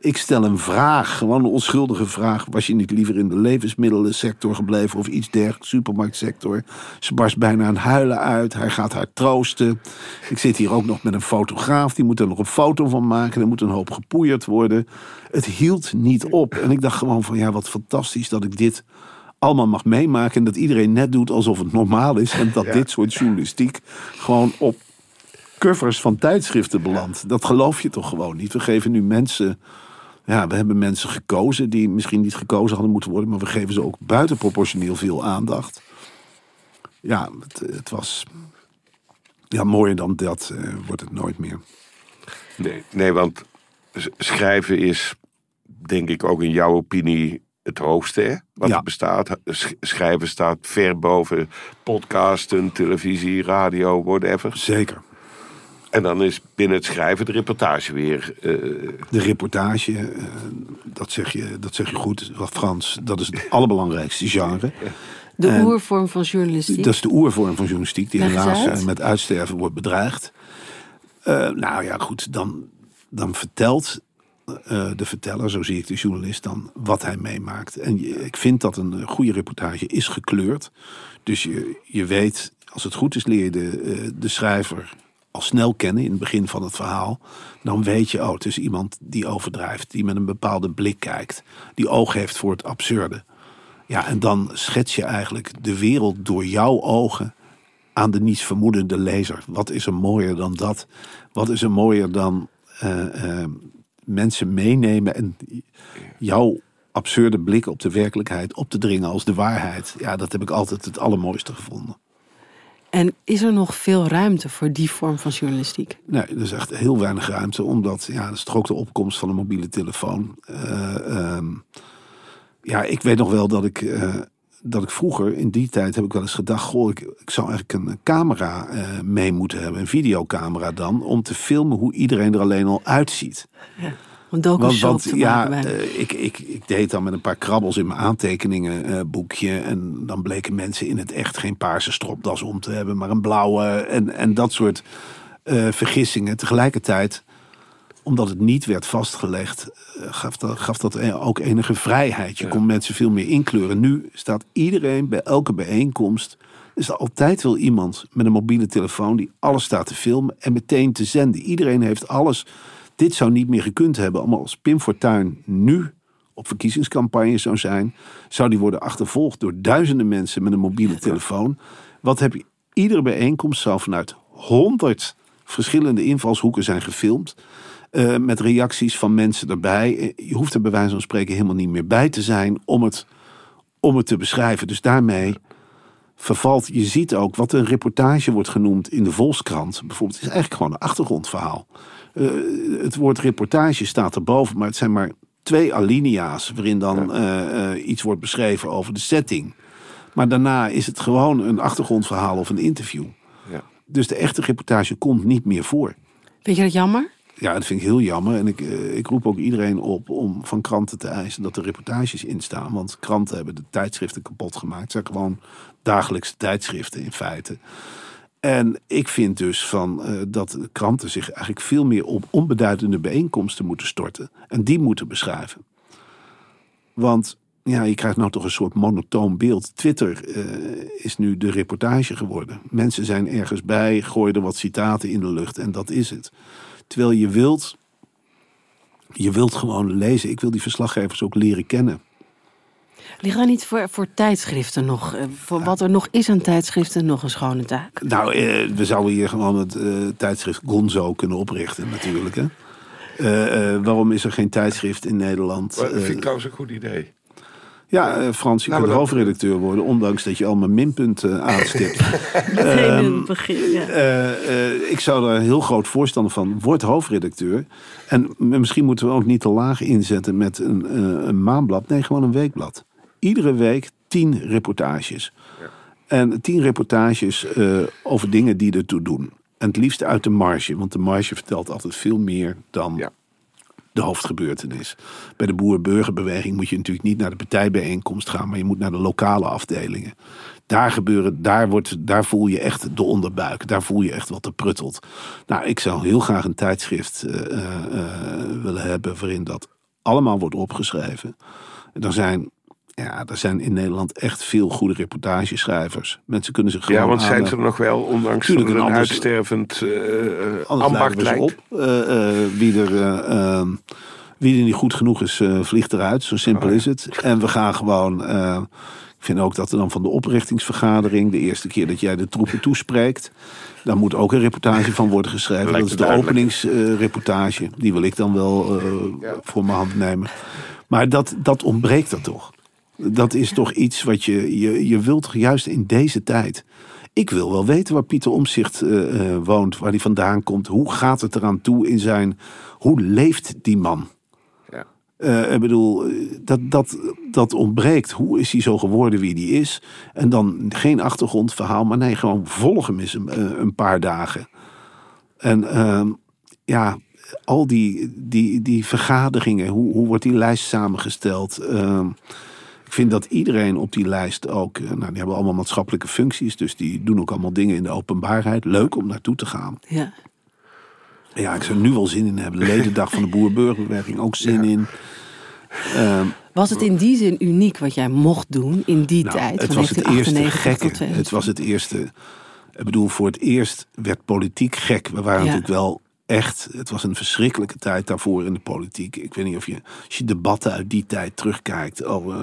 ik stel een vraag, gewoon een onschuldige vraag. Was je niet liever in de levensmiddelensector gebleven of iets dergelijks, supermarktsector? Ze barst bijna aan huilen uit, hij gaat haar troosten. Ik zit hier ook nog met een fotograaf, die moet er nog een foto van maken. Er moet een hoop gepoeierd worden. Het hield niet op. En ik dacht gewoon van, ja, wat fantastisch dat ik dit allemaal mag meemaken. En dat iedereen net doet alsof het normaal is. En dat dit soort journalistiek gewoon op covers van tijdschriften belandt. Dat geloof je toch gewoon niet. We geven nu mensen. Ja, we hebben mensen gekozen die misschien niet gekozen hadden moeten worden. Maar we geven ze ook buitenproportioneel veel aandacht. Ja, het, het was. Ja, mooier dan dat eh, wordt het nooit meer. Nee, nee, want schrijven is, denk ik, ook in jouw opinie het hoogste, hè? Wat Ja. er bestaat. Sch- Schrijven staat ver boven podcasten, televisie, radio, whatever. Zeker. En dan is binnen het schrijven de reportage weer. eh, De reportage, eh, dat, zeg je, dat zeg je goed, wat Frans. Dat is het allerbelangrijkste genre. De En- oervorm van journalistiek. Dat is de oervorm van journalistiek, die helaas uit. eh, met uitsterven wordt bedreigd. Eh, nou ja, goed, dan, dan vertelt eh, de verteller, zo zie ik de journalist dan, wat hij meemaakt. En ik vind dat een eh, goede reportage is gekleurd. Dus je, je weet, als het goed is, leer je de, eh, de schrijver al snel kennen in het begin van het verhaal. Dan weet je, oh, het is iemand die overdrijft, die met een bepaalde blik kijkt, die oog heeft voor het absurde. Ja, en dan schets je eigenlijk de wereld door jouw ogen aan de niets vermoedende lezer. Wat is er mooier dan dat? Wat is er mooier dan mensen meenemen en jouw absurde blik op de werkelijkheid op te dringen als de waarheid? Ja, dat heb ik altijd het allermooiste gevonden. En is er nog veel ruimte voor die vorm van journalistiek? Nee, er is echt heel weinig ruimte, omdat ja, dat is toch ook de opkomst van een mobiele telefoon. Eh, ehm, ja, ik weet nog wel dat ik, eh, dat ik vroeger, in die tijd, heb ik wel eens gedacht: goh, ik, ik zou eigenlijk een camera eh, mee moeten hebben, een videocamera dan, om te filmen hoe iedereen er alleen al uitziet. Om docu-shop Want, want te ja, eh, ik, ik, ik deed dan met een paar krabbels in mijn aantekeningenboekje. en dan bleken mensen in het echt geen paarse stropdas om te hebben, maar een blauwe. En, en dat soort eh, vergissingen. Tegelijkertijd, omdat het niet werd vastgelegd, eh, gaf dat, gaf dat eh, ook enige vrijheid. Je kon mensen veel meer inkleuren. Nu staat iedereen bij elke bijeenkomst. Is er altijd wel iemand met een mobiele telefoon die alles staat te filmen en meteen te zenden. Iedereen heeft alles. Dit zou niet meer gekund hebben. Maar als Pim Fortuyn nu op verkiezingscampagne zou zijn, zou die worden achtervolgd door duizenden mensen met een mobiele telefoon. Wat heb je? Iedere bijeenkomst zou vanuit honderd verschillende invalshoeken zijn gefilmd. Eh, met reacties van mensen erbij. Eh, Je hoeft er bij wijze van spreken helemaal niet meer bij te zijn om het, om het te beschrijven. Dus daarmee vervalt. Je ziet ook wat een reportage wordt genoemd in de Volkskrant. Bijvoorbeeld, het is eigenlijk gewoon een achtergrondverhaal. Eh, het woord reportage staat erboven, maar het zijn maar twee alinea's waarin dan eh, eh, iets wordt beschreven over de setting. Maar daarna is het gewoon een achtergrondverhaal of een interview. Ja. Dus de echte reportage komt niet meer voor. Vind je dat jammer? Ja, dat vind ik heel jammer. En ik, eh, ik roep ook iedereen op om van kranten te eisen dat er reportages in staan. Want kranten hebben de tijdschriften kapot gemaakt. Het zijn gewoon dagelijkse tijdschriften in feite. En ik vind dus van, eh, dat kranten zich eigenlijk veel meer op onbeduidende bijeenkomsten moeten storten. En die moeten beschrijven. Want ja, je krijgt nou toch een soort monotoon beeld. Twitter eh, is nu de reportage geworden. Mensen zijn ergens bij, gooien er wat citaten in de lucht en dat is het. Terwijl je wilt, je wilt gewoon lezen. Ik wil die verslaggevers ook leren kennen. Liggen er niet voor, voor tijdschriften nog, eh, voor wat er nog is aan tijdschriften, nog een schone taak? Nou, eh, we zouden hier gewoon het eh, tijdschrift Gonzo kunnen oprichten natuurlijk. Hè? Eh, eh, waarom is er geen tijdschrift in Nederland? Dat vind ik trouwens een goed idee. Ja, eh, Frans, je Nou, kunt maar dat- hoofdredacteur worden, ondanks dat je allemaal minpunten aanstipt. Meteen in het begin, ja. Eh, eh, ik zou daar een heel groot voorstander van. Word hoofdredacteur. En misschien moeten we ook niet te laag inzetten met een, eh, een maandblad. Nee, gewoon een weekblad. Iedere week tien reportages. En tien reportages eh, over dingen die ertoe doen. En het liefst uit de marge. Want de marge vertelt altijd veel meer dan Ja. De hoofdgebeurtenis. Bij de boer-burgerbeweging moet je natuurlijk niet naar de partijbijeenkomst gaan, maar je moet naar de lokale afdelingen. Daar gebeuren, daar, wordt, daar voel je echt de onderbuik. Daar voel je echt wat er pruttelt. Nou, ik zou heel graag een tijdschrift eh, eh, eh, willen hebben waarin dat allemaal wordt opgeschreven. Er zijn, ja, er zijn in Nederland echt veel goede reportageschrijvers. Mensen kunnen zich gewoon Ja, want zijn ze er nog wel, ondanks dat een anders- uitstervend ambacht ze lijkt. op. Eh, wie, er, eh, ehm, wie er niet goed genoeg is, vliegt eruit. Zo simpel Oh, is het. En we gaan gewoon... ik vind ook dat er dan van de oprichtingsvergadering... de eerste keer dat jij de troepen toespreekt... daar moet ook een reportage van worden geschreven. Lijkt Dat is de openingsreportage. Die wil ik dan wel Ja. voor mijn hand nemen. Maar dat, dat ontbreekt er toch. Dat is toch iets wat je, je... Je wilt juist in deze tijd... Ik wil wel weten waar Pieter Omzicht woont, waar hij vandaan komt. Hoe gaat het eraan toe in zijn. Hoe leeft die man? Ja. Eh, ik bedoel, eh, dat, dat, dat ontbreekt. Hoe is hij zo geworden wie hij is? En dan geen achtergrondverhaal, maar nee, gewoon volg hem eens een, eh, een paar dagen. En ehm, ja, al die, die, die vergaderingen, hoe, hoe wordt die lijst samengesteld? Ik vind dat iedereen op die lijst ook, eh, nou, die hebben allemaal maatschappelijke functies, dus die doen ook allemaal dingen in de openbaarheid. Leuk om naartoe te gaan. ja. Ja, ik zou er nu wel zin in hebben. De ledendag van de Boer-Burgerbeweging ook zin in. Ehm, Was het in die zin uniek wat jij mocht doen in die nou, tijd? het van was het eerste 1998 gekke. tot 2000? Het was het eerste. Ik bedoel, voor het eerst werd politiek gek. We waren Ja. natuurlijk wel echt. Het was een verschrikkelijke tijd daarvoor in de politiek. Ik weet niet of je, als je debatten uit die tijd terugkijkt. Oh, eh,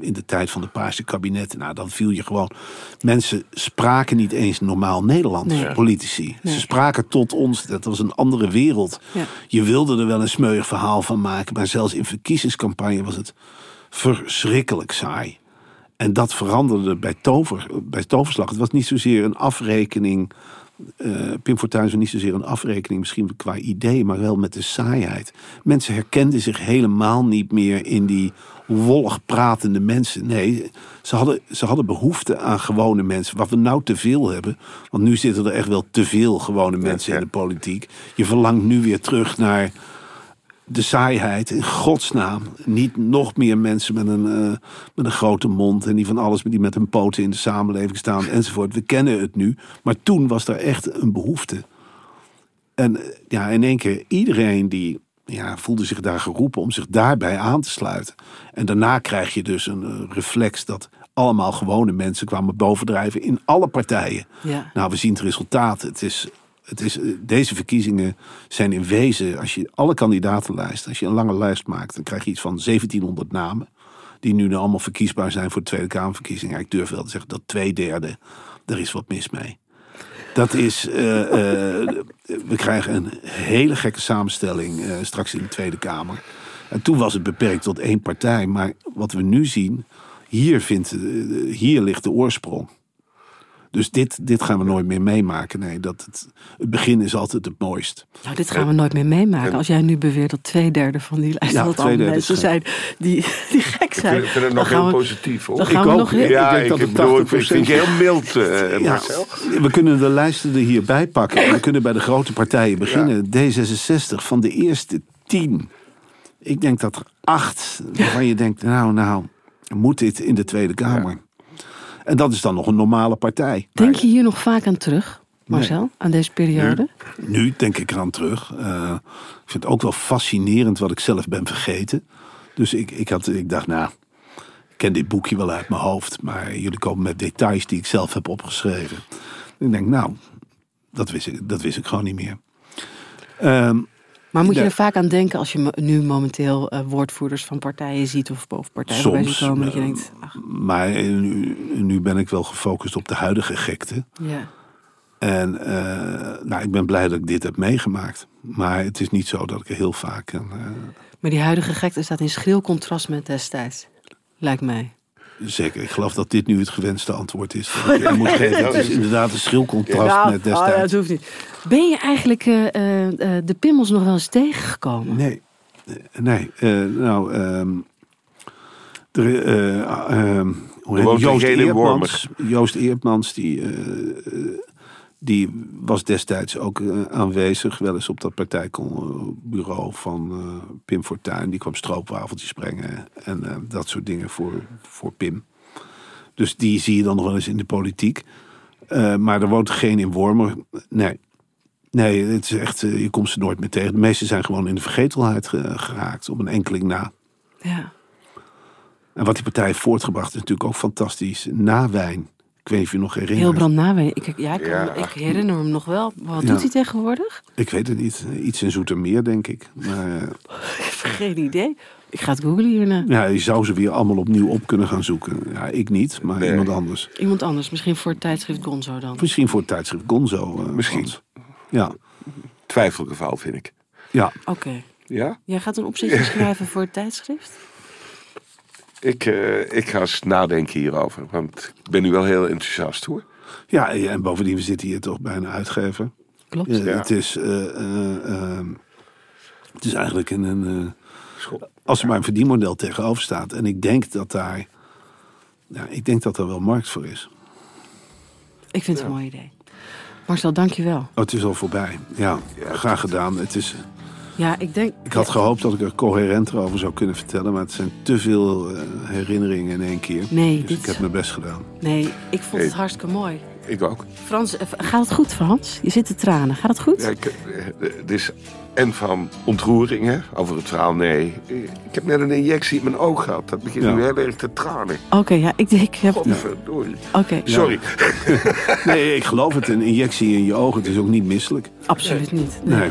in de tijd van de Paarse kabinetten. Nou, dan viel je gewoon. Mensen spraken niet eens normaal Nederlands, Nee. politici. Nee. Ze spraken tot ons. Dat was een andere wereld. Ja. Je wilde er wel een smeuig verhaal van maken. Maar zelfs in verkiezingscampagne was het verschrikkelijk saai. En dat veranderde bij, tover, bij toverslag. Het was niet zozeer een afrekening. Eh, Pim Fortuyn was niet zozeer een afrekening, misschien qua idee, maar wel met de saaiheid. Mensen herkenden zich helemaal niet meer in die wollig pratende mensen. Nee, ze hadden, ze hadden behoefte aan gewone mensen. Wat we nou te veel hebben, want nu zitten er echt wel te veel gewone mensen ja. in de politiek. Je verlangt nu weer terug naar de saaiheid, in godsnaam. Niet nog meer mensen met een, eh, met een grote mond en die van alles die met hun poten in de samenleving staan enzovoort. We kennen het nu, maar toen was er echt een behoefte. En ja, in één keer iedereen die ja, voelde zich daar geroepen om zich daarbij aan te sluiten. En daarna krijg je dus een eh, reflex dat allemaal gewone mensen kwamen bovendrijven in alle partijen. Ja. Nou, we zien het resultaat. Het is, het is, eh, deze verkiezingen zijn in wezen, als je alle kandidatenlijst, als je een lange lijst maakt, dan krijg je iets van 1700 namen. Die nu allemaal verkiesbaar zijn voor de Tweede Kamerverkiezingen. Ik durf wel te zeggen dat twee derde, er is wat mis mee. Dat is, eh, eh, we krijgen een hele gekke samenstelling straks in de Tweede Kamer. En toen was het beperkt tot één partij. Maar wat we nu zien, hier, vindt, hier ligt de oorsprong. Dus dit, dit gaan we nooit meer meemaken. Nee, dat het, het begin is altijd het mooist. Nou, dit gaan we nooit meer meemaken. Als jij nu beweert dat twee derde van die lijst Ja, dat twee allemaal derde mensen zijn die, die gek Ik zijn. vind, vind het Dan nog gaan heel we- positief hoor. dan gaan we ook. nog heel- Ja, ja, ik ik, denk dat het bedoel, ik 80% vind je heel mild, Ja, Marcel. we kunnen de lijsten er hierbij pakken. En we kunnen bij de grote partijen beginnen. D66 van de eerste tien. Ik denk dat er acht waarvan je denkt, nou, nou, moet dit in de Tweede Kamer? En dat is dan nog een normale partij. Denk je hier nog vaak aan terug, Marcel, aan deze periode? Nu denk ik eraan terug. Eh, ik vind het ook wel fascinerend wat ik zelf ben vergeten. Dus ik, ik, had, ik dacht, nou, ik ken dit boekje wel uit mijn hoofd. Maar jullie komen met details die ik zelf heb opgeschreven. En ik denk, nou, dat wist ik, dat wist ik gewoon niet meer. Ehm, Maar moet je er vaak aan denken als je nu momenteel eh, woordvoerders van partijen ziet of boven partijen soms. komen? Dat je eh, denkt, ach, maar eh, nu, nu ben ik wel gefocust op de huidige gekte. ja. En nou, ik ben blij dat ik dit heb meegemaakt. Maar het is niet zo dat ik er heel vaak... eh, Maar die huidige gekte staat in schril contrast met destijds. Lijkt mij. Zeker, ik geloof dat dit nu het gewenste antwoord is. Dat ik moet geven. Is inderdaad een schril contrast met oh ja, destijds. dat hoeft niet. Ben je eigenlijk eh, eh, eh, de pimmels nog wel eens tegengekomen? Nee, nee. eh, nou, ehm er, eh, ehm, hoe? Joost Eertmans. Joost Eertmans, die, die was destijds ook eh, aanwezig. Wel eens op dat partijbureau van eh, Pim Fortuyn. Die kwam stroopwafeltjes brengen en eh, dat soort dingen voor, voor Pim. Dus die zie je dan nog wel eens in de politiek. Maar er woont geen in Wormer. Nee. Nee, het is echt, je komt ze nooit meer tegen. De meeste zijn gewoon in de vergetelheid ge- geraakt, op een enkeling na. Ja. En wat die partij heeft voortgebracht is natuurlijk ook fantastisch. Nawijn. Ik weet niet of je nog herinnert. Heel Nawijn. Ik, ja, ik, kan- Ja. ik herinner hem nog wel. Wat Ja. doet hij tegenwoordig? Ik weet het niet. Iets in Zoetermeer, denk ik. Maar eh, Ik heb geen idee. Ik ga het googlen hierna. ja, je zou ze weer allemaal opnieuw op kunnen gaan zoeken. Ja, ik niet, maar Nee. iemand anders. Iemand anders. Misschien voor het tijdschrift Gonzo dan. Misschien voor het tijdschrift Gonzo. eh, Misschien. Ja, Twijfelgeval vind ik. ja. Oké. Ja? Jij gaat een opzetje schrijven voor het tijdschrift? Ik, eh, ik ga eens nadenken hierover. Want ik ben nu wel heel enthousiast hoor. ja, en bovendien, we zitten hier toch bij een uitgever. Klopt. Ja. het, is, eh, eh, ehm, het is eigenlijk een... een eh, als er maar een verdienmodel tegenover staat. En ik denk dat daar, ja, ik denk dat er wel markt voor is. Ik vind het een mooi idee. Marcel, dank je wel. Oh, het is al voorbij. Ja, graag gedaan. Het is, Ja, ik denk... ik had gehoopt dat ik er coherenter over zou kunnen vertellen. Maar het zijn te veel eh, herinneringen in één keer. Nee, dus dit- ik heb mijn best gedaan. Nee, ik vond het Hey. hartstikke mooi. Ik ook. Frans, eh, gaat het goed, Frans? Je zit te tranen. Gaat het goed? Ja, ik, eh, het is en van ontroering hè, over het verhaal. Nee, ik heb net een injectie in mijn oog gehad. Dat begint Ja. nu heel erg te tranen. Oké, ja, ik, ik heb... Oké, Godverdorie. Oké, Sorry. Nee, ik geloof het. Een injectie in je ogen, het is ook niet misselijk. absoluut niet. Nee. Nee.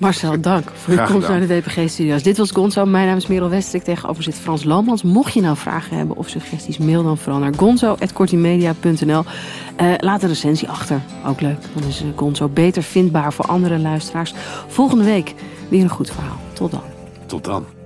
Marcel, dank voor Graag komst naar de WPG-studio's. Dit was Gonzo. Mijn naam is Merel Westrik. Tegenover zit Frans Lomans. Mocht je nou vragen hebben of suggesties, mail dan vooral naar gonzo.kortimedia.nl. Eh laat een recensie achter. Ook leuk. Dan is eh, Gonzo beter vindbaar voor andere luisteraars. Volgende week weer een goed verhaal. Tot dan. Tot dan.